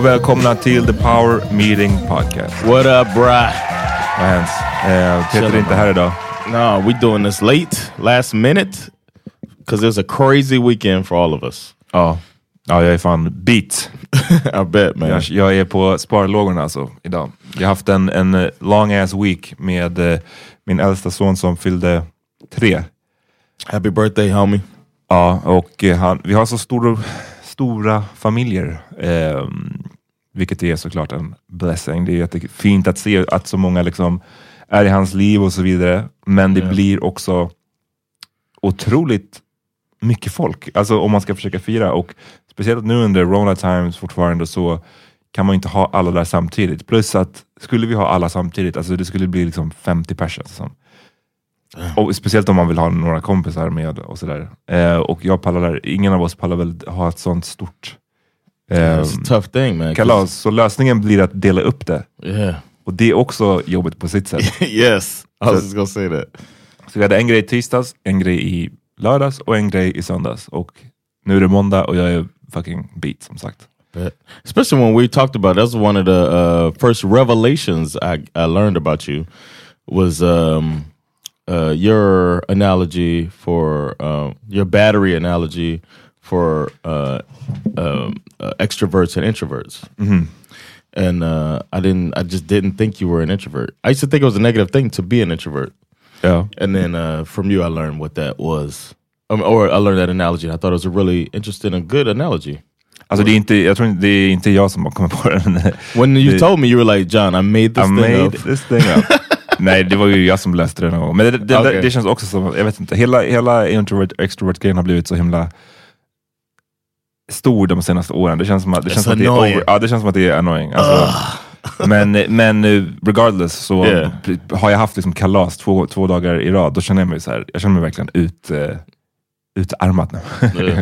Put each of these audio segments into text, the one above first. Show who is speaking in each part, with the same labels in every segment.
Speaker 1: och välkomna till The Power Meeting Podcast.
Speaker 2: What up, brah?
Speaker 1: Vad hänt? Eh, Peter är inte här idag.
Speaker 2: No, we doing this late, last minute, because it was a crazy weekend for all of us.
Speaker 1: Ja. ja, jag är fan beat.
Speaker 2: I bet man.
Speaker 1: Jag, jag är på sparlågorna alltså idag. Jag har haft en, en eh, long ass week med eh, min äldsta son som fyllde tre.
Speaker 2: Happy birthday homie.
Speaker 1: Ja, och eh, han, vi har så stora, stora familjer. Eh, vilket är såklart en blessing. Det är jättefint att se att så många liksom är i hans liv och så vidare. Men det
Speaker 2: Ja.
Speaker 1: blir också otroligt mycket folk. Alltså om man ska försöka fira. Och speciellt nu under Rona times fortfarande så kan man inte ha alla där samtidigt. Plus att skulle vi ha alla samtidigt, alltså det skulle bli liksom 50 personer. Liksom. Och speciellt om man vill ha några kompisar med och sådär. Eh, och jag pallar ingen av oss pallar väl ha ett sånt stort
Speaker 2: a tough thing man.
Speaker 1: kalas. Så lösningen blir att dela upp det.
Speaker 2: Yeah.
Speaker 1: Och det är också jobbigt på sitt sätt.
Speaker 2: yes, I was just gonna say that.
Speaker 1: Så vi hade en grej i tisdags, en grej i lördags och en grej i söndags. Och nu är det måndag och jag är fucking beat som sagt.
Speaker 2: Bet. Especially when we talked about that's one of the uh, first revelations I, I learned about you was um, uh, your analogy for um, your battery analogy for uh, um, uh, extroverts and introverts. And uh, I didn't, I just didn't think you were an introvert. I used to think it was a negative thing to be an introvert.
Speaker 1: Ja.
Speaker 2: And then uh, from you, I learned what that was. Um, or I learned that analogy. I thought it was a really interesting and good analogy.
Speaker 1: Alltså det är inte, jag tror inte, det är inte jag som har kommit på den.
Speaker 2: When you
Speaker 1: Det-
Speaker 2: told me, you were like, John, I made this
Speaker 1: I
Speaker 2: thing
Speaker 1: made
Speaker 2: up.
Speaker 1: this thing up. Nej, det var ju jag som läste det någon gång. Men det, det,
Speaker 2: Okej.
Speaker 1: det, det känns också som, jag vet inte, hela, hela introvert extrovert grejen har blivit så himla stor de senaste åren. Det känns som att det, känns som att det, är, over, ja, det, känns som att det är annoying. Alltså, men, men eh, regardless så
Speaker 2: Yeah.
Speaker 1: har jag haft liksom kalas två, två dagar i rad. Då känner jag mig så här, jag känner mig verkligen ut, uh, utarmad nu.
Speaker 2: Yeah.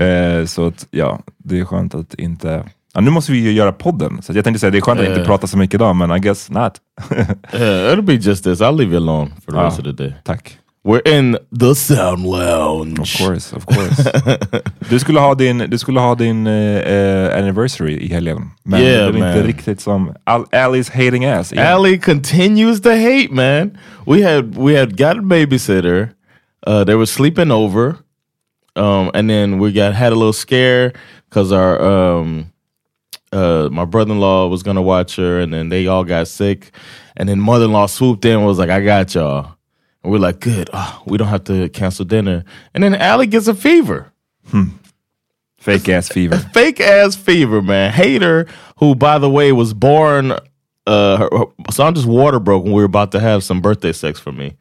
Speaker 1: Eh, så att, ja, det är skönt att inte... Ja, nu måste vi ju göra podden, så jag tänkte säga det är skönt att inte
Speaker 2: Eh.
Speaker 1: prata så mycket idag, men I guess not.
Speaker 2: Yeah, it'll be just this. I'll leave you alone for the
Speaker 1: Ah.
Speaker 2: rest of the day.
Speaker 1: Tack.
Speaker 2: We're in the sound lounge.
Speaker 1: Of course, of course. du skulle ha din, du skulle ha din eh, anniversary i helgen, men
Speaker 2: Yeah,
Speaker 1: det är inte
Speaker 2: man.
Speaker 1: riktigt som Al Ali's hating ass. igen.
Speaker 2: Allie continues to hate, man. We had we had got a babysitter. Uh, they were sleeping over, um, and then we got had a little scare because our um, uh, my brother in law was gonna watch her, and then they all got sick, and then mother in law swooped in and was like, "I got y'all," and we're like, "Good, oh, we don't have to cancel dinner." And then Allie gets a fever.
Speaker 1: Fake ass fever.
Speaker 2: fake ass fever, man. Hater, who by the way was born. Uh, her, her- Sandra's water broke when we were about to have some birthday sex for me.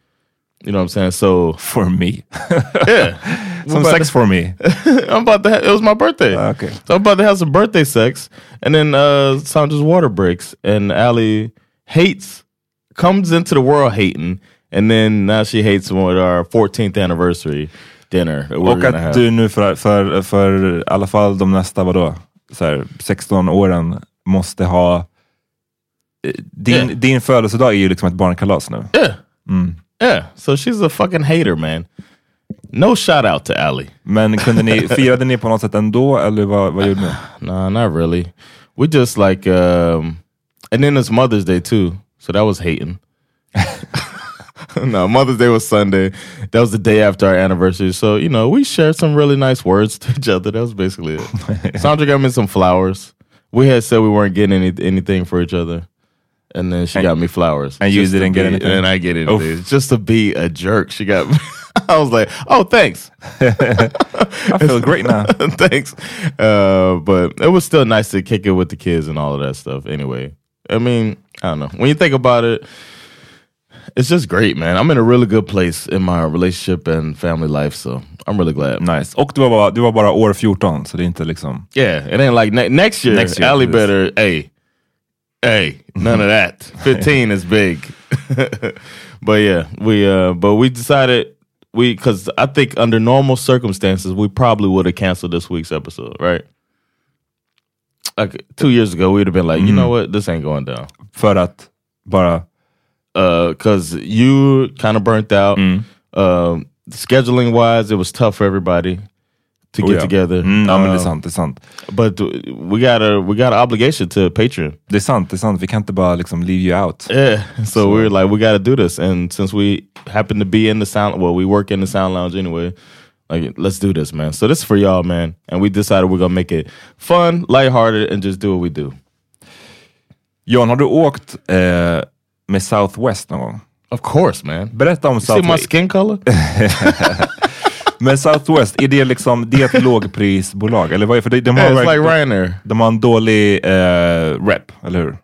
Speaker 2: You know what I'm saying? So
Speaker 1: For me.
Speaker 2: yeah,
Speaker 1: Some sex for me.
Speaker 2: I'm about to. Ha- it was my birthday.
Speaker 1: Ah, okay.
Speaker 2: So I'm about to have some birthday sex, and then uh, Sandra's water breaks, and Allie hates, comes into the world hating, and then now she hates with our 14th anniversary dinner that we're
Speaker 1: Och
Speaker 2: gonna
Speaker 1: att
Speaker 2: have.
Speaker 1: du nu för, för, för i alla fall de nästa, vadå, så här, 16 åren måste ha... eh, Din,
Speaker 2: Yeah.
Speaker 1: din födelsedag är ju liksom ett barnkalas nu.
Speaker 2: Yeah. Yeah. So she's a fucking hater, man. No shout out to Allie.
Speaker 1: Men kunde ni, firade ni på något sätt ändå, eller vad, vad gjorde ni?
Speaker 2: Nah, not really. We just like um and then it's Mother's Day too. So that was hating. no, Mother's Day was Sunday. That was the day after our anniversary. So, you know, we shared some really nice words to each other. That was basically it. Sandra got me some flowers. We had said we weren't getting any, anything for each other. And then she
Speaker 1: And-
Speaker 2: got me flowers.
Speaker 1: and you didn't get anything?
Speaker 2: And I get
Speaker 1: Oof.
Speaker 2: anything. Just to be a jerk. She got me. I was like, oh, thanks.
Speaker 1: I feel great now.
Speaker 2: Thanks. Uh, but it was still nice to kick it with the kids and all of that stuff anyway. I mean, I don't know. When you think about it, it's just great, man. I'm in a really good place in my relationship and family life, so I'm really glad.
Speaker 1: Nice. Och du var, bara, du var bara år 14, så det är inte liksom...
Speaker 2: Yeah, it ain't like ne- next year.
Speaker 1: Next year,
Speaker 2: Allie
Speaker 1: yes.
Speaker 2: better, hey, hey, none of that. 15 is big. but yeah, we uh, but we decided we because I think under normal circumstances we probably would have canceled this week's episode, right? Like two years ago, we'd have been like, you know what, this ain't going down.
Speaker 1: För att bara...
Speaker 2: Because you kind of burnt out. Um, scheduling wise, it was tough for everybody to
Speaker 1: Oh,
Speaker 2: get
Speaker 1: ja.
Speaker 2: together.
Speaker 1: Mm, ja, men det är
Speaker 2: Um,
Speaker 1: sant. Det är sant.
Speaker 2: But we got a we got an obligation to Patreon.
Speaker 1: Det är sant. Det är sant. Vi kan inte bara liksom leave you out.
Speaker 2: Yeah. So, we were like, we got to do this, and since we happen to be in the sound, well, we work in the sound lounge anyway. Like, let's do this, man. So this is for y'all, man. And we decided we're gonna make it fun, lighthearted, and just do what we do.
Speaker 1: John, har du åkt eh, med Southwest någon gång?
Speaker 2: Of course, man.
Speaker 1: Berätta om
Speaker 2: See my
Speaker 1: Southwest.
Speaker 2: skin color?
Speaker 1: Men Southwest, är det liksom det ett lågprisbolag? Eller vad är för de, de, har
Speaker 2: yeah, it's like Ryanair.
Speaker 1: de har en dålig eh, rep, eller hur?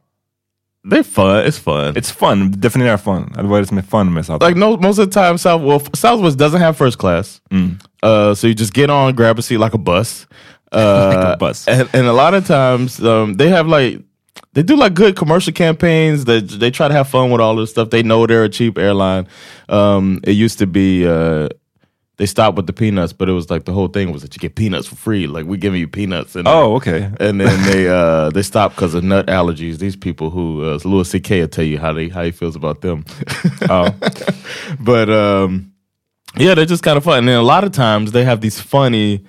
Speaker 2: They're fun. It's fun.
Speaker 1: It's fun, definiera fun. Eller vad är det som är fun med Southwest?
Speaker 2: like no, most of the time, South well, Southwest doesn't have first class. Uh, so you just get on, grab a seat like a bus. Uh,
Speaker 1: Like a bus.
Speaker 2: And, and a lot of times, um, they have like they do like good commercial campaigns. That they try to have fun with all this stuff. They know they're a cheap airline. Um, it used to be. Uh, they stopped with the peanuts, but it was like the whole thing was that you get peanuts for free. Like we giving you peanuts, and
Speaker 1: Oh, okay.
Speaker 2: and then they uh they stopped because of nut allergies. These people who uh, Louis C.K. will tell you how they how he feels about them.
Speaker 1: Ja.
Speaker 2: but um yeah they're just kind of fun and then a lot of times they have these funny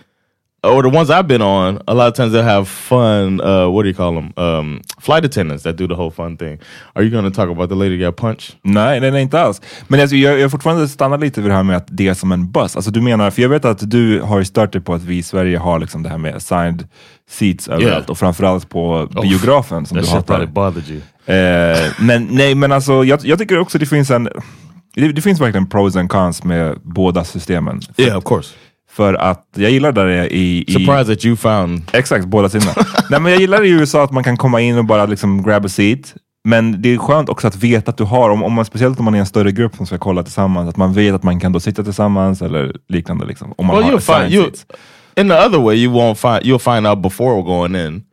Speaker 2: or the ones i've been on a lot of times they'll have fun uh what do you call them um flight attendants that do the whole fun thing are you going to talk about the lady got punched
Speaker 1: Nej, nej, nej, inte alls. Men alltså, jag, jag fortfarande stannar lite vid det här med att det är som en buss. Alltså du menar, för jag vet att du har stört dig på att vi i Sverige har liksom det här med assigned seats överallt
Speaker 2: Yeah.
Speaker 1: och framförallt på biografen som du hatar. Eh, men nej, men alltså jag, jag tycker också det finns en... det, det finns verkligen pros and cons med båda systemen.
Speaker 2: Yeah, of course.
Speaker 1: För att jag gillar där det är i... i
Speaker 2: Surprised that you found.
Speaker 1: Exakt, båda sidorna. Nej, men jag gillar i USA att man kan komma in och bara liksom grab a seat. Men det är skönt också att veta att du har, om, om man, speciellt om man är en större grupp som ska kolla tillsammans, att man vet att man kan då sitta tillsammans eller liknande. Liksom, om man
Speaker 2: Well,
Speaker 1: har
Speaker 2: find you. In the other way, you won't find. You'll find out before going in,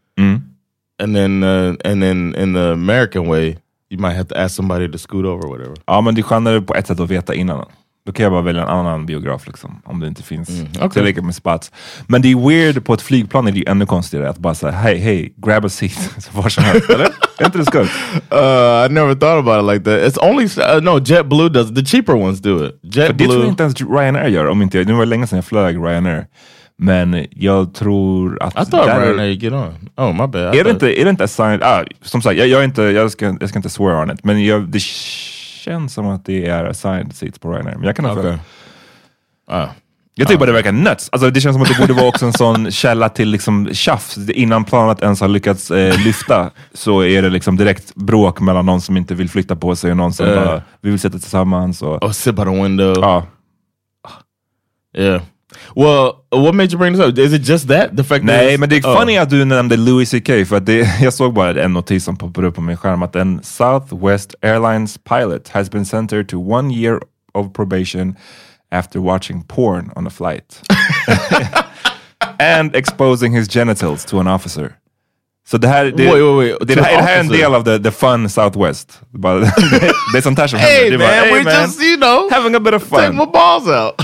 Speaker 2: and then uh, and then in the American way, you might have to ask somebody to scoot over whatever.
Speaker 1: Ja, men det är skönare på ett sätt att veta innan. Då kan jag bara välja en annan biograf liksom, om det inte finns
Speaker 2: okej.
Speaker 1: tillräckligt med spots. Men det är weird, på ett flygplan är det ju ännu konstigare att bara säga hej, hej, grab a seat. Så var som helst, eller? Är inte det skumt?
Speaker 2: Uh, I never thought about it like that. It's only uh, no JetBlue does the cheaper ones do it.
Speaker 1: För det tror
Speaker 2: JetBlue.
Speaker 1: jag inte ens Ryanair gör. Om inte jag, nu var det länge sedan jag flög Ryanair. Men jag tror att...
Speaker 2: I thought Ryanair you get on. Oh my bad. I
Speaker 1: Är det inte, är det inte assigned? Ah, som sagt, jag, jag, är inte, jag, ska, jag ska inte swear on it. Men jag, det känns som att det är assigned seats på Ryanair. Men jag kan ha.
Speaker 2: Okay. Ah.
Speaker 1: Jag tycker bara det verkar nuts. Alltså, det känns som att det borde vara också en sån källa till liksom tjafs. Innan planet ens har lyckats eh, lyfta så är det liksom direkt bråk mellan någon som inte vill flytta på sig och någon som
Speaker 2: Eh.
Speaker 1: bara, vi vill sitta tillsammans. Och,
Speaker 2: Oh, sit by the window.
Speaker 1: ja.
Speaker 2: Yeah. Well, uh, what made you bring this up? Is it just that? The fact
Speaker 1: Nej,
Speaker 2: that
Speaker 1: men det är
Speaker 2: oh.
Speaker 1: funny att du nämnde Louis CK för att det, jag såg bara en notis som poppade upp på min skärm att en Southwest Airlines pilot has been sentenced to one year of probation after watching porn on a flight. And exposing his genitals to an officer. Så det här, det,
Speaker 2: Wait, wait, wait.
Speaker 1: det,
Speaker 2: To
Speaker 1: här, det här är en del av the, the fun Southwest. Bara, det, det är sånt här som
Speaker 2: Hey man,
Speaker 1: Det bara,
Speaker 2: we
Speaker 1: "Hey, man,
Speaker 2: just you know
Speaker 1: having a bit of fun.
Speaker 2: take my balls out.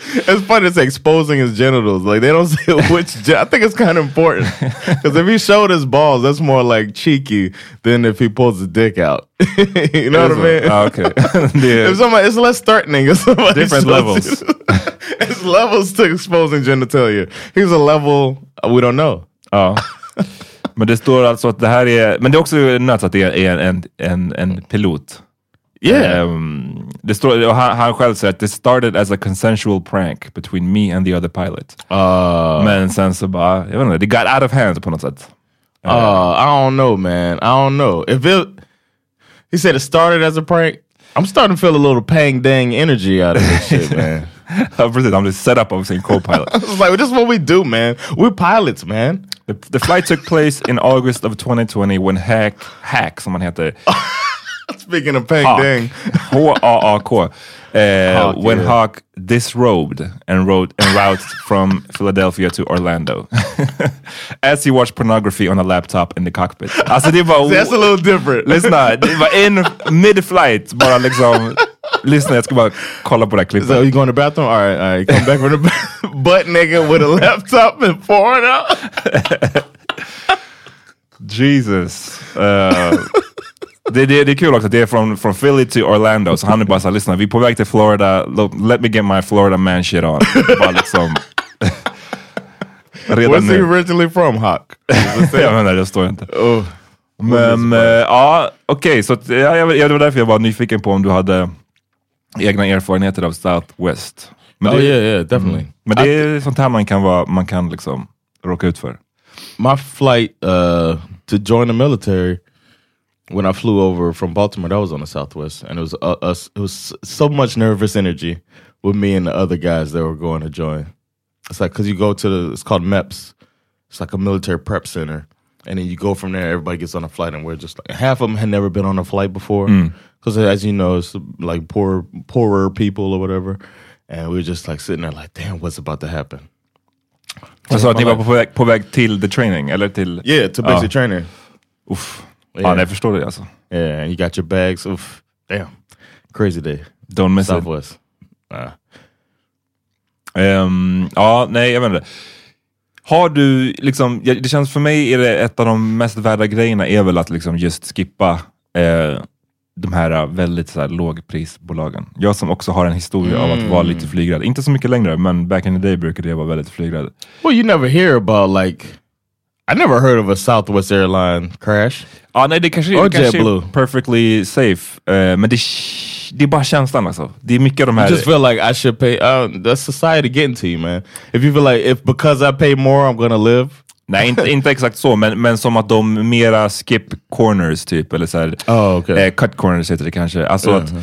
Speaker 2: it's funny to say exposing his genitals. Like they don't say which. Gen- I think it's kind of important because if he showed his balls, that's more like cheeky than if he pulls his dick out. you know what I mean?
Speaker 1: Ah, okay. är
Speaker 2: If somebody, it's less threatening. If somebody
Speaker 1: different levels.
Speaker 2: it's levels to exposing genitalia. He's a level uh, we don't know.
Speaker 1: Ja. Men det står alltså att det här är, men det är också nuts att det är en, en, en pilot.
Speaker 2: Yeah.
Speaker 1: Ehm, det står, och han, han själv säger att det started as a consensual prank between me and the other pilot.
Speaker 2: Uh,
Speaker 1: Men sen så bara, jag vet inte, det got out of hand på något sätt.
Speaker 2: Uh, I don't know, man. I don't know. If it, he said it started as a prank. I'm starting to feel a little pang dang energy out of this shit, man.
Speaker 1: Precis, han blev set up av sin co-pilot.
Speaker 2: It's like this is what we do, man. We're pilots, man.
Speaker 1: the, the flight took place in August of 2020 when Hack, Hack som han heter,
Speaker 2: Speaking of pang
Speaker 1: Hawk.
Speaker 2: dang,
Speaker 1: H-A-A-K. Uh,
Speaker 2: Hawk,
Speaker 1: when
Speaker 2: yeah.
Speaker 1: Hawk disrobed and rode en route from Philadelphia to Orlando. As he watched pornography on a laptop in the cockpit. Alltså det var...
Speaker 2: that's a little different.
Speaker 1: Lyssna, det var en mid-flight, bara liksom... Lyssna, jag ska bara kolla på det här klippet.
Speaker 2: So you going to the bathroom? All right, all right. Come back from the butt nigga with a laptop and porn out.
Speaker 1: Jesus. Uh, det, det, det är kul också att det är från, från Philly till Orlando, så han är bara såhär, lyssna vi är på väg till Florida, let me get my Florida man shit on. bara liksom... Redan
Speaker 2: Where's he
Speaker 1: nu.
Speaker 2: originally from, Hawk?
Speaker 1: jag menar, det står inte.
Speaker 2: Oh,
Speaker 1: Men eh, ja, okej, så att, ja, jag, jag, det var därför jag var nyfiken på om du hade egna erfarenheter av Southwest. Men
Speaker 2: oh
Speaker 1: det,
Speaker 2: yeah, yeah, definitely.
Speaker 1: men det är sånt här man kan, vara, man kan liksom råka ut för.
Speaker 2: my flight uh, to join the military when I flew over from Baltimore, that was on the Southwest, and it was uh, us. It was so much nervous energy with me and the other guys that were going to join. It's like because you go to the, it's called MEPS. It's like a military prep center, and then you go from there. Everybody gets on a flight, and we're just like half of them had never been on a flight before, because as you know, it's like poor, poorer people or whatever, and we were just like sitting there like, damn, what's about to happen?
Speaker 1: Sa att ni var på väg, på väg till the training, eller till...
Speaker 2: Yeah, to basic
Speaker 1: Ja.
Speaker 2: training.
Speaker 1: Uff.
Speaker 2: Yeah.
Speaker 1: nej, jag förstår det alltså.
Speaker 2: Yeah, you got your bags. Oof, damn, crazy day.
Speaker 1: Don't miss it.
Speaker 2: Southwest. Uh,
Speaker 1: Ehm, ja, nej, jag vet inte. Har du, liksom, det känns för mig är det ett av de mest värda grejerna är väl att liksom just skippa eh, de här eh, väldigt så här, lågprisbolagen. Jag som också har en historia av att vara lite flygrädd. Inte så mycket längre, men back in the day brukade jag vara väldigt flygrädd.
Speaker 2: well, you never hear about like. I never heard of a Southwest airline crash.
Speaker 1: Ja, nej, det kanske,
Speaker 2: Or
Speaker 1: det kanske är perfectly safe, eh, men det, det är bara känslan alltså. Det är mycket av de
Speaker 2: I
Speaker 1: här...
Speaker 2: just feel like I should pay. Uh, that's society getting to you, man. If you feel like if because I pay more, I'm gonna live.
Speaker 1: Nej, inte, inte exakt så, men, men som att de mera skip corners typ, eller så här,
Speaker 2: Oh, okay.
Speaker 1: eh, cut corners heter det kanske. Alltså
Speaker 2: Mhm.
Speaker 1: att, eh,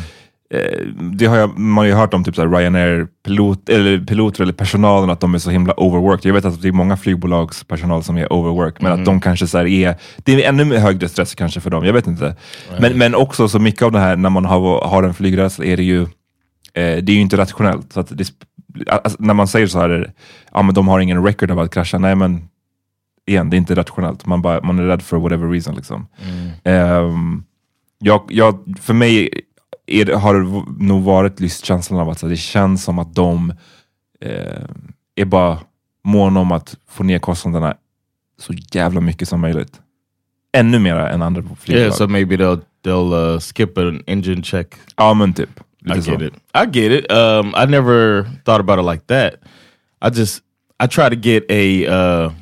Speaker 1: det har jag, man har ju hört om typ så här Ryanair pilot, eller piloter eller personalen, att de är så himla overworked. Jag vet att det är många flygbolags personal som är overworked, men att de kanske så här är, det är ännu högre stress kanske för dem, jag vet inte. Men, men också så mycket av det här när man har, har en flygrädsla är det ju, eh, det är ju inte rationellt. Så det, alltså, när man säger så här, ja men de har ingen record av att krascha, nej men igen, det är inte rationellt. Man, bara, man är rädd för whatever reason. Liksom. Ehm, jag, jag, för mig är har det nog varit just känslan av att så, det känns som att de eh, är bara måna om att få ner kostnaderna så jävla mycket som möjligt. Ännu mer än andra flygbolag.
Speaker 2: Yeah, so maybe they'll they'll uh, skip an engine check.
Speaker 1: ja men typ.
Speaker 2: I get
Speaker 1: så.
Speaker 2: it. I get it. Um, I never thought about it like that. I just I try to get a uh,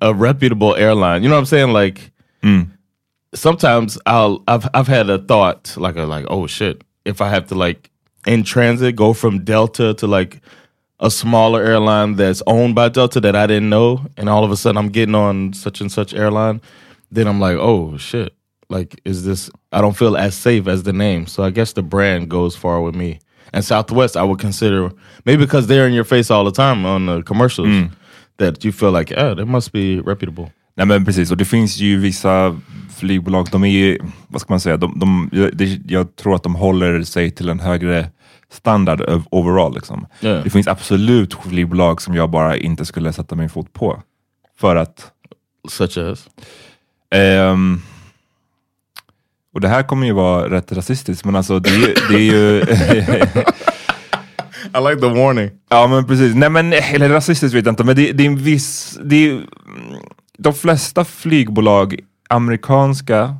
Speaker 2: a reputable airline. You know what I'm saying? Like
Speaker 1: Mm.
Speaker 2: Sometimes I'll I've I've had a thought like a like oh shit if I have to like in transit go from Delta to like a smaller airline that's owned by Delta that I didn't know and all of a sudden I'm getting on such and such airline then I'm like oh shit like is this I don't feel as safe as the name. So I guess the brand goes far with me. And Southwest I would consider maybe because they're in your face all the time on the commercials mm. that you feel like oh they must be reputable
Speaker 1: Nej men precis, och det finns ju vissa flygbolag, de är ju, vad ska man säga, de, de, det, jag tror att de håller sig till en högre standard overall. Liksom.
Speaker 2: Ja.
Speaker 1: Det finns absolut flygbolag som jag bara inte skulle sätta min fot på. För att,
Speaker 2: such as
Speaker 1: ehm, och det här kommer ju vara rätt rasistiskt, men alltså det, är det är ju
Speaker 2: I like the warning
Speaker 1: Ja men precis, nej men eller rasistiskt vet jag inte, men det, det är en viss, det är, de flesta flygbolag, amerikanska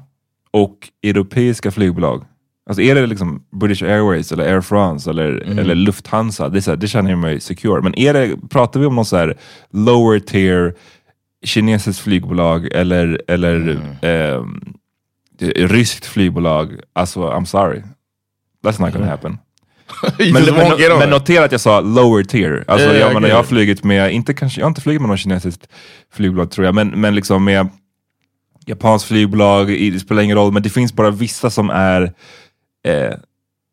Speaker 1: och europeiska flygbolag, alltså är det liksom British Airways eller Air France eller, eller Lufthansa, det, är så här, det känner jag mig secure. Men är det, pratar vi om någon så här lower tier kinesiskt flygbolag eller, eller ehm, det- ryskt flygbolag, alltså I'm sorry. That's not gonna happen. Men, men, men notera att jag sa lower tier. Alltså,
Speaker 2: ja,
Speaker 1: jag, menar, jag har
Speaker 2: it.
Speaker 1: flugit med, inte kanske, jag har inte flugit med något kinesiskt flygbolag tror jag, men, men liksom med japanskt flygbolag, i- det spelar ingen roll, men det finns bara vissa som är, eh,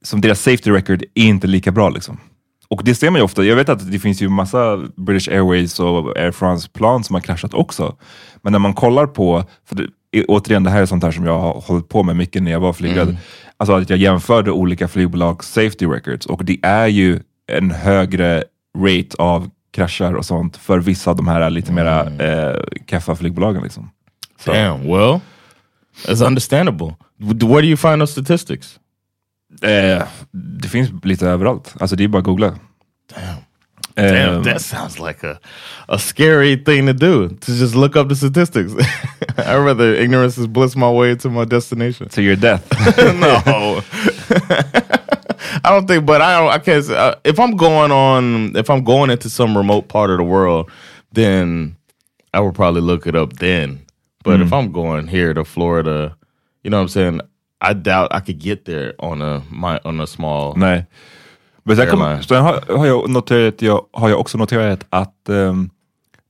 Speaker 1: som deras safety record är inte lika bra. Liksom. Och det ser man ju ofta, jag vet att det finns ju massa British Airways och Air France plan som har kraschat också. Men när man kollar på, för det, återigen det här är sånt här som jag har hållit på med mycket när jag var flygrädd. Alltså att jag jämförde olika flygbolags safety records och det är ju en högre rate av kraschar och sånt för vissa av de här lite mera eh, keffa flygbolagen. Liksom.
Speaker 2: Damn. Well, it's understandable. Where do you find those statistics?
Speaker 1: Eh, det finns lite överallt. Alltså det är bara att googla.
Speaker 2: Damn,
Speaker 1: Ehm,
Speaker 2: that sounds like a, a scary thing to do. To just look up the statistics. I rather ignorance is bliss my way to my destination.
Speaker 1: to your death.
Speaker 2: no, I don't think. But I don't. I can't. Uh, if I'm going on, if I'm going into some remote part of the world, then I would probably look it up then. But if I'm going here to Florida, you know what I'm saying. I doubt I could get there on a my on a small.
Speaker 1: Men sen, kom, sen har, har, jag noterat, jag, har jag också noterat att ehm,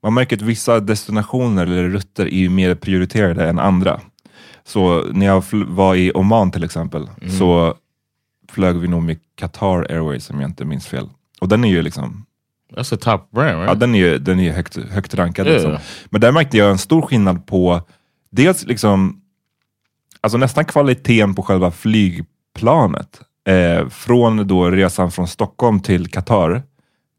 Speaker 1: man märker att vissa destinationer eller rutter är mer prioriterade än andra. Så när jag var i Oman till exempel, så flög vi nog med Qatar Airways om jag inte minns fel. Och den är ju liksom,
Speaker 2: That's a top brand, right?
Speaker 1: ja, den är ju, den är högt, högt rankad.
Speaker 2: Ja.
Speaker 1: Liksom. Men där märkte jag en stor skillnad på dels liksom, alltså nästan kvaliteten på själva flygplanet. Eh, från då resan från Stockholm till Qatar,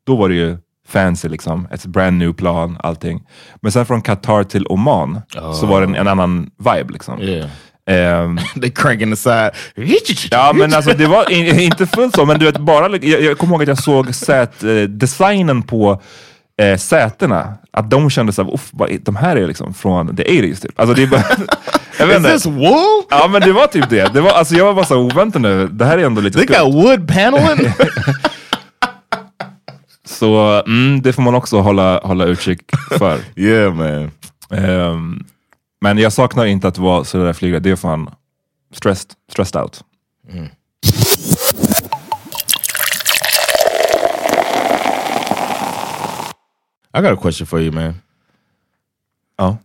Speaker 1: då var det ju fancy liksom, ett brand new plan, allting. Men sen från Qatar till Oman så var det en, en annan vibe liksom.
Speaker 2: yeah.
Speaker 1: Ehm,
Speaker 2: they cranking the side.
Speaker 1: Ja men alltså det var in, inte fullt så, men du vet bara, jag, jag kommer ihåg att jag såg sät, eh, designen på eh, sätena, att de kände såhär, uff, vad är- de här är liksom från the 80s typ. Alltså det är bara, jag vet
Speaker 2: Is this wool?
Speaker 1: Ja men det var typ det. det var, alltså, jag var bara såhär, oh, vänta nu, det här är ändå lite
Speaker 2: They
Speaker 1: skumt.
Speaker 2: got wood paneling.
Speaker 1: Så mm, det får man också hålla, hålla utkik för.
Speaker 2: yeah, man.
Speaker 1: Ehm, men jag saknar inte att vara sådär flygrädd, det är fan stressed, stressed out.
Speaker 2: I got a question for you, man.
Speaker 1: Ja.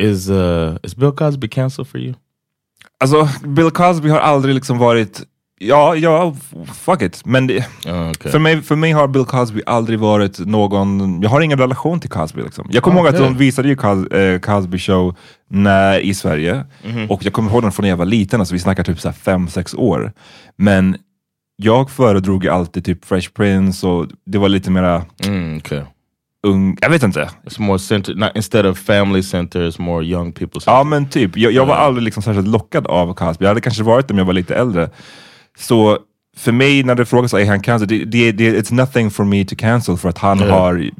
Speaker 2: Is uh is Bill Cosby canceled for you?
Speaker 1: Alltså, Bill Cosby har aldrig liksom varit... Ja, ja, fuck it. Men det,
Speaker 2: Oh, okay.
Speaker 1: för, mig, för mig har Bill Cosby aldrig varit någon... Jag har ingen relation till Cosby. Liksom. Jag kommer ihåg att de visade ju Cos, eh, Cosby show när, i Sverige.
Speaker 2: Mhm.
Speaker 1: Och jag kommer ihåg den från när jag var liten, alltså vi snackar typ så fem, sex år. Men jag föredrog alltid typ Fresh Prince och det var lite mera
Speaker 2: Mm, okay.
Speaker 1: Ung... Jag vet inte.
Speaker 2: It's more centered, not instead of family center, it's more young people.
Speaker 1: Ja men typ, jag, jag var aldrig liksom särskilt lockad av Cosby. Jag hade kanske varit det om jag var lite äldre. Så för mig när det frågas är han cancel, det, det, det, it's nothing for me to cancel för att han
Speaker 2: Ja.
Speaker 1: har,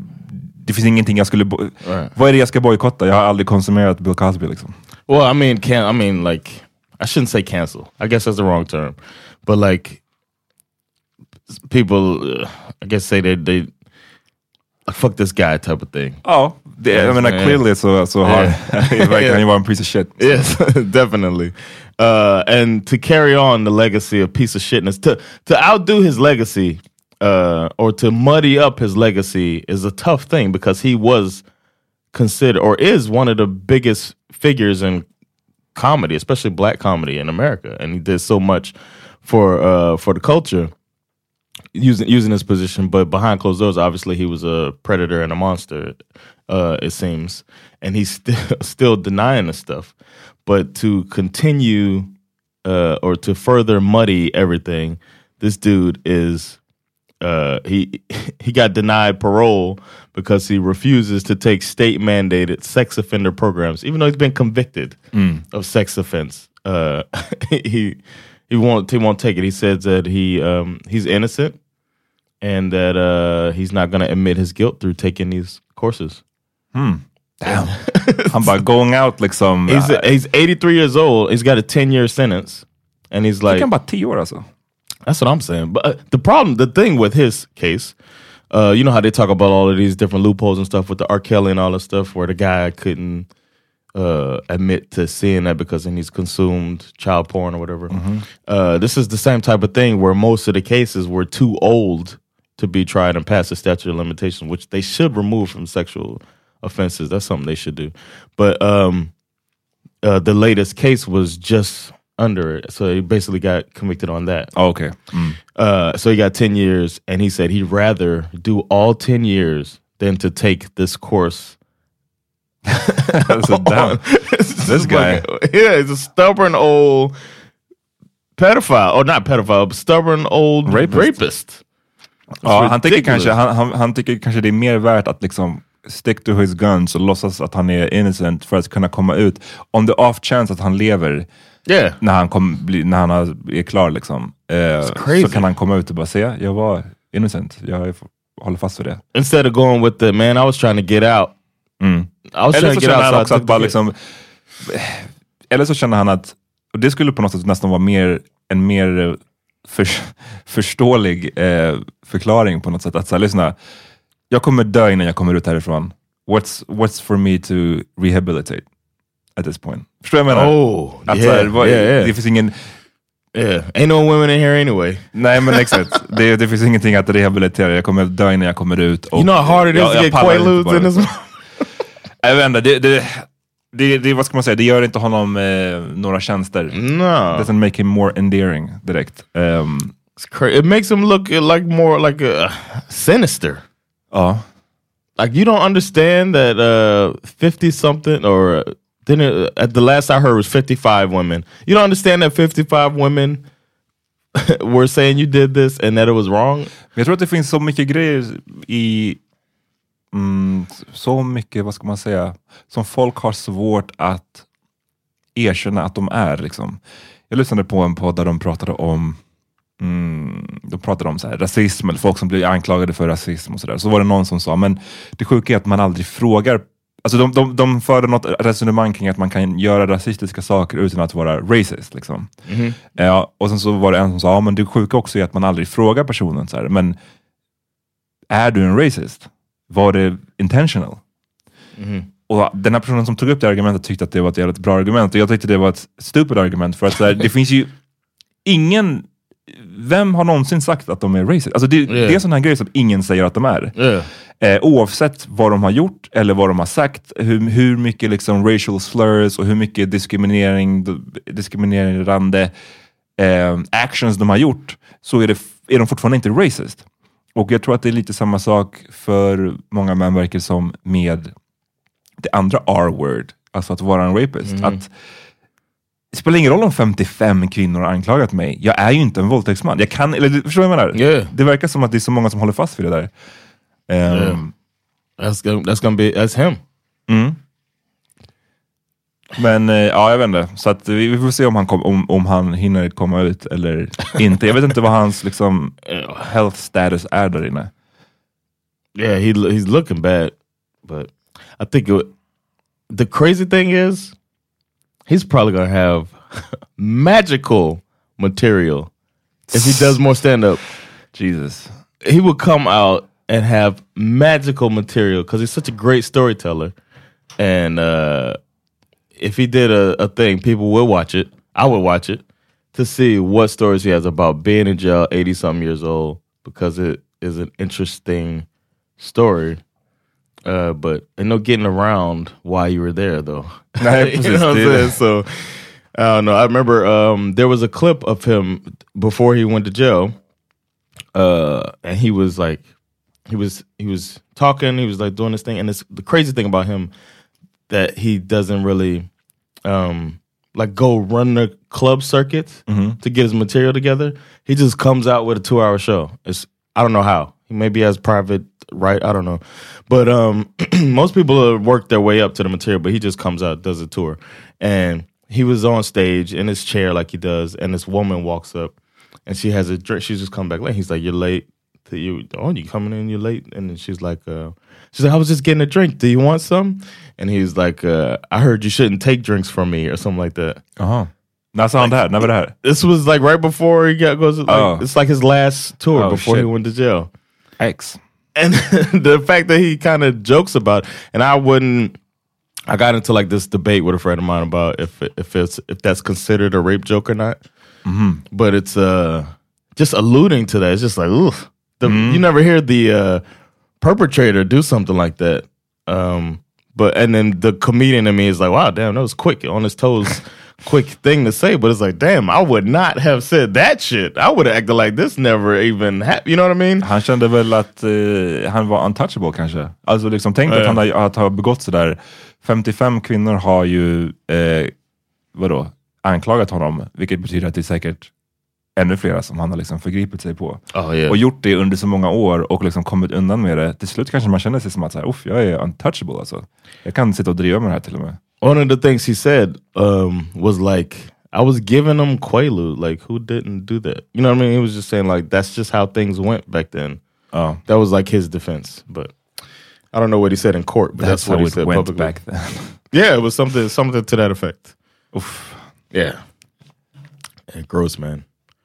Speaker 1: det finns ingenting jag skulle,
Speaker 2: Right.
Speaker 1: vad är det jag ska bojkotta? Jag har aldrig konsumerat Bill Cosby liksom.
Speaker 2: Well, I mean, can I mean like I shouldn't say cancel. I guess that's the wrong term, but like people, uh, I guess say they they fuck this guy type of thing.
Speaker 1: Ja, det, jag menar
Speaker 2: Yeah.
Speaker 1: clearly it's so, har, verkar han ju vara en piece of shit.
Speaker 2: Yes, definitely. Uh, and to carry on the legacy of piece of shitness, to to outdo his legacy, uh, or to muddy up his legacy is a tough thing because he was considered or is one of the biggest figures in comedy, especially black comedy in America, and he did so much for uh, for the culture using using his position. But behind closed doors, obviously, he was a predator and a monster. Uh, it seems, and he's still still denying the stuff. But to continue uh, or to further muddy everything, this dude is uh, he he got denied parole because he refuses to take state mandated sex offender programs, even though he's been convicted of sex offense. Uh, he he won't he won't take it. He says that he um, he's innocent and that uh, he's not going to admit his guilt through taking these courses.
Speaker 1: Damn! I'm about going out liksom.
Speaker 2: He's he's 83 years old. He's got a 10 year sentence, and he's like,
Speaker 1: bara tio år alltså.
Speaker 2: That's what I'm saying. But uh, the problem, the thing with his case, uh, you know how they talk about all of these different loopholes and stuff with the R. Kelly and all this stuff, where the guy couldn't uh, admit to seeing that because then he's consumed child porn or whatever. Uh, this is the same type of thing where most of the cases were too old to be tried and pass the statute of limitations, which they should remove from sexual offenses. That's something they should do. But um, uh, the latest case was just under it, so he basically got convicted on that.
Speaker 1: Ja, Okej. Mm.
Speaker 2: Uh, so he got 10 years, and he said he'd rather do all 10 years than to take this course.
Speaker 1: Alltså, damn. This guy.
Speaker 2: yeah, he's a stubborn old pedophile. Or not pedophile, stubborn old
Speaker 1: Rapist.
Speaker 2: rapist.
Speaker 1: Ja, han, tycker kanske, han, han, han tycker kanske det är mer värt att liksom stick to his guns och låtsas att han är innocent för att kunna komma ut. Om det off chance att han lever
Speaker 2: Yeah.
Speaker 1: när han, kom, bli, när han är klar liksom, eh, så kan han komma ut och bara säga jag var innocent, jag håller fast vid det.
Speaker 2: Instead of going with the, man, I was trying to get out.
Speaker 1: Mm. Eller så känner han också att bara liksom, eller så känner han att, och det skulle på något sätt nästan vara mer, en mer eh, för, förståelig eh, förklaring på något sätt. Att så här, lyssna, jag kommer dö innan jag kommer ut härifrån. What's, what's for me to rehabilitate at this point? Förstår du vad jag menar?
Speaker 2: Oh,
Speaker 1: att,
Speaker 2: yeah,
Speaker 1: här, vad-
Speaker 2: yeah, yeah.
Speaker 1: Det finns ingen,
Speaker 2: Yeah, ain't no women in here anyway.
Speaker 1: nej men exakt, det, det finns ingenting att rehabilitera. Jag kommer dö innan jag kommer ut. Och
Speaker 2: You know how hard it is
Speaker 1: jag-
Speaker 2: to get quaaludes in this
Speaker 1: Jag vet inte, det, det, det, det, vad ska man säga, det gör inte honom eh, några tjänster.
Speaker 2: No.
Speaker 1: Doesn't make him more endearing direkt. Um.
Speaker 2: It makes him look uh, like more like a sinister.
Speaker 1: ja.
Speaker 2: Like you don't understand that uh 50 something or uh, then it, at the last I heard was 55 women. You don't understand that 55 women were saying you did this and that it was wrong.
Speaker 1: Men jag tror att det finns så mycket grejer i, mm, så mycket, vad ska man säga, som folk har svårt att erkänna att de är. Liksom. Jag lyssnade på en podd där de pratade om Mm, de pratade om så här, rasism, eller folk som blir anklagade för rasism och sådär. Så var det någon som sa, men det sjuka är att man aldrig frågar Alltså de, de, de förde något resonemang kring att man kan göra rasistiska saker utan att vara racist. Liksom. Ja, och sen så var det en som sa, ja, men det sjuka också är att man aldrig frågar personen så här, men är du en racist? Var det intentional? Och den här personen som tog upp det argumentet tyckte att det var ett jävligt bra argument och jag tyckte det var ett stupid argument för att här, det finns ju ingen vem har någonsin sagt att de är racist? Alltså det,
Speaker 2: Yeah.
Speaker 1: det är en sån här grej som ingen säger att de är.
Speaker 2: Yeah.
Speaker 1: Eh, oavsett vad de har gjort eller vad de har sagt, hur, hur mycket liksom racial slurs och hur mycket diskriminering, diskriminerande eh, actions de har gjort, så är, det, är de fortfarande inte racist. Och jag tror att det är lite samma sak för många män verkar som med det andra R-word, alltså att vara en rapist. Att det spelar ingen roll om 55 kvinnor har anklagat mig. Jag är ju inte en våldtäktsman. Jag kan, eller, förstår du vad jag menar?
Speaker 2: Yeah.
Speaker 1: Det verkar som att det är så många som håller fast vid det där. Ehm,
Speaker 2: Yeah. That's gonna, that's gonna be that's him.
Speaker 1: Mm. Men eh, ja, jag vet inte. Så att vi, får se om han, kom, om, om han hinner komma ut eller inte. Jag vet inte vad hans liksom, health status är där inne.
Speaker 2: Yeah, he he's looking bad, but I think it, the crazy thing is he's probably gonna have magical material if he does more stand up.
Speaker 1: Jesus.
Speaker 2: He would come out and have magical material because he's such a great storyteller, and uh, if he did a, a thing, people would watch it. I would watch it to see what stories he has about being in jail, eighty something years old, because it is an interesting story. Uh, but and no getting around why you were there though. You know what I'm
Speaker 1: precis, det är
Speaker 2: saying? So I don't know. I remember um, there was a clip of him before he went to jail, uh, and he was like, he was he was talking, he was like doing this thing, and it's the crazy thing about him that he doesn't really um like go run the club circuits to get his material together. He just comes out with a two hour show. It's I don't know how. He maybe has private right, I don't know. But um most people have worked their way up to the material, but he just comes out, does a tour. And he was on stage in his chair like he does, and this woman walks up and she has a drink. She's just come back late. He's like, You're late. To you oh you coming in, you're late. And then she's like, uh she's like, I was just getting a drink. Do you want some? And he's like, uh, I heard you shouldn't take drinks from me or something like that.
Speaker 1: Uh huh. Not sound här? När var?
Speaker 2: This was like right before he got goes. Like,
Speaker 1: Oh.
Speaker 2: It's like his last tour
Speaker 1: Oh,
Speaker 2: before he went to jail.
Speaker 1: X.
Speaker 2: And the fact that he kind of jokes about, and I wouldn't. I got into like this debate with a friend of mine about if if it's if that's considered a rape joke or not. But it's uh just alluding to that. It's just like, ugh. The, You never hear the uh, perpetrator do something like that. Um, but and then the comedian in me is like, wow, damn, that was quick on his toes. quick thing to say, but it's like, damn, I would not have said that shit. I would have acted like this never even happened. You know what I mean?
Speaker 1: Han kände väl att eh, han var untouchable kanske. Alltså liksom, tänk att han har, att ha begått sådär. 55 kvinnor har ju, eh, vadå, anklagat honom. Vilket betyder att det är säkert ännu flera som han har liksom förgripit sig på.
Speaker 2: Oh, yeah.
Speaker 1: Och gjort det under så många år och liksom kommit undan med det. Till slut kanske man känner sig som att så här, "Uff, jag är untouchable alltså. Jag kan sitta och driva med det här till och med.
Speaker 2: One of the things he said um, was like, I was giving them Quaalude. Like, who didn't do that? You know what I mean? He was just saying like, that's just how things went back then.
Speaker 1: Ja.
Speaker 2: That was like his defense. But I don't know what he said in court, but that's,
Speaker 1: That's
Speaker 2: what he said
Speaker 1: went
Speaker 2: publicly.
Speaker 1: back then.
Speaker 2: Yeah, it was something something to that effect.
Speaker 1: Uff.
Speaker 2: Yeah. yeah gross, man.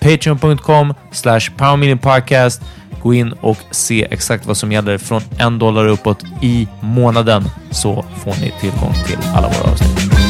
Speaker 3: Patreon.com slash podcast. Gå in och se exakt vad som gäller från en dollar uppåt i månaden så får ni tillgång till alla våra avsnitt.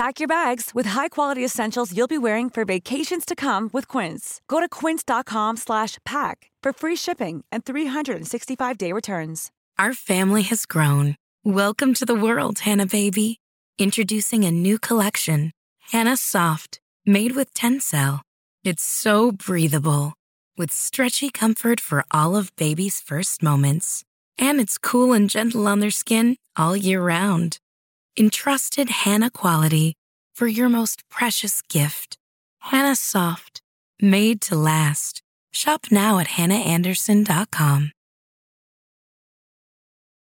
Speaker 4: Pack your bags with high-quality essentials you'll be wearing for vacations to come with Quince. Go to quince.com/pack for free shipping and 365-day returns.
Speaker 5: Our family has grown. Welcome to the world, Hannah baby. Introducing a new collection, Hannah Soft, made with Tencel. It's so breathable, with stretchy comfort for all of baby's first moments. And it's cool and gentle on their skin all year round. Entrusted Hannah quality for your most precious gift. Hannah Soft, made to last. Shop now at hannahanderson.com.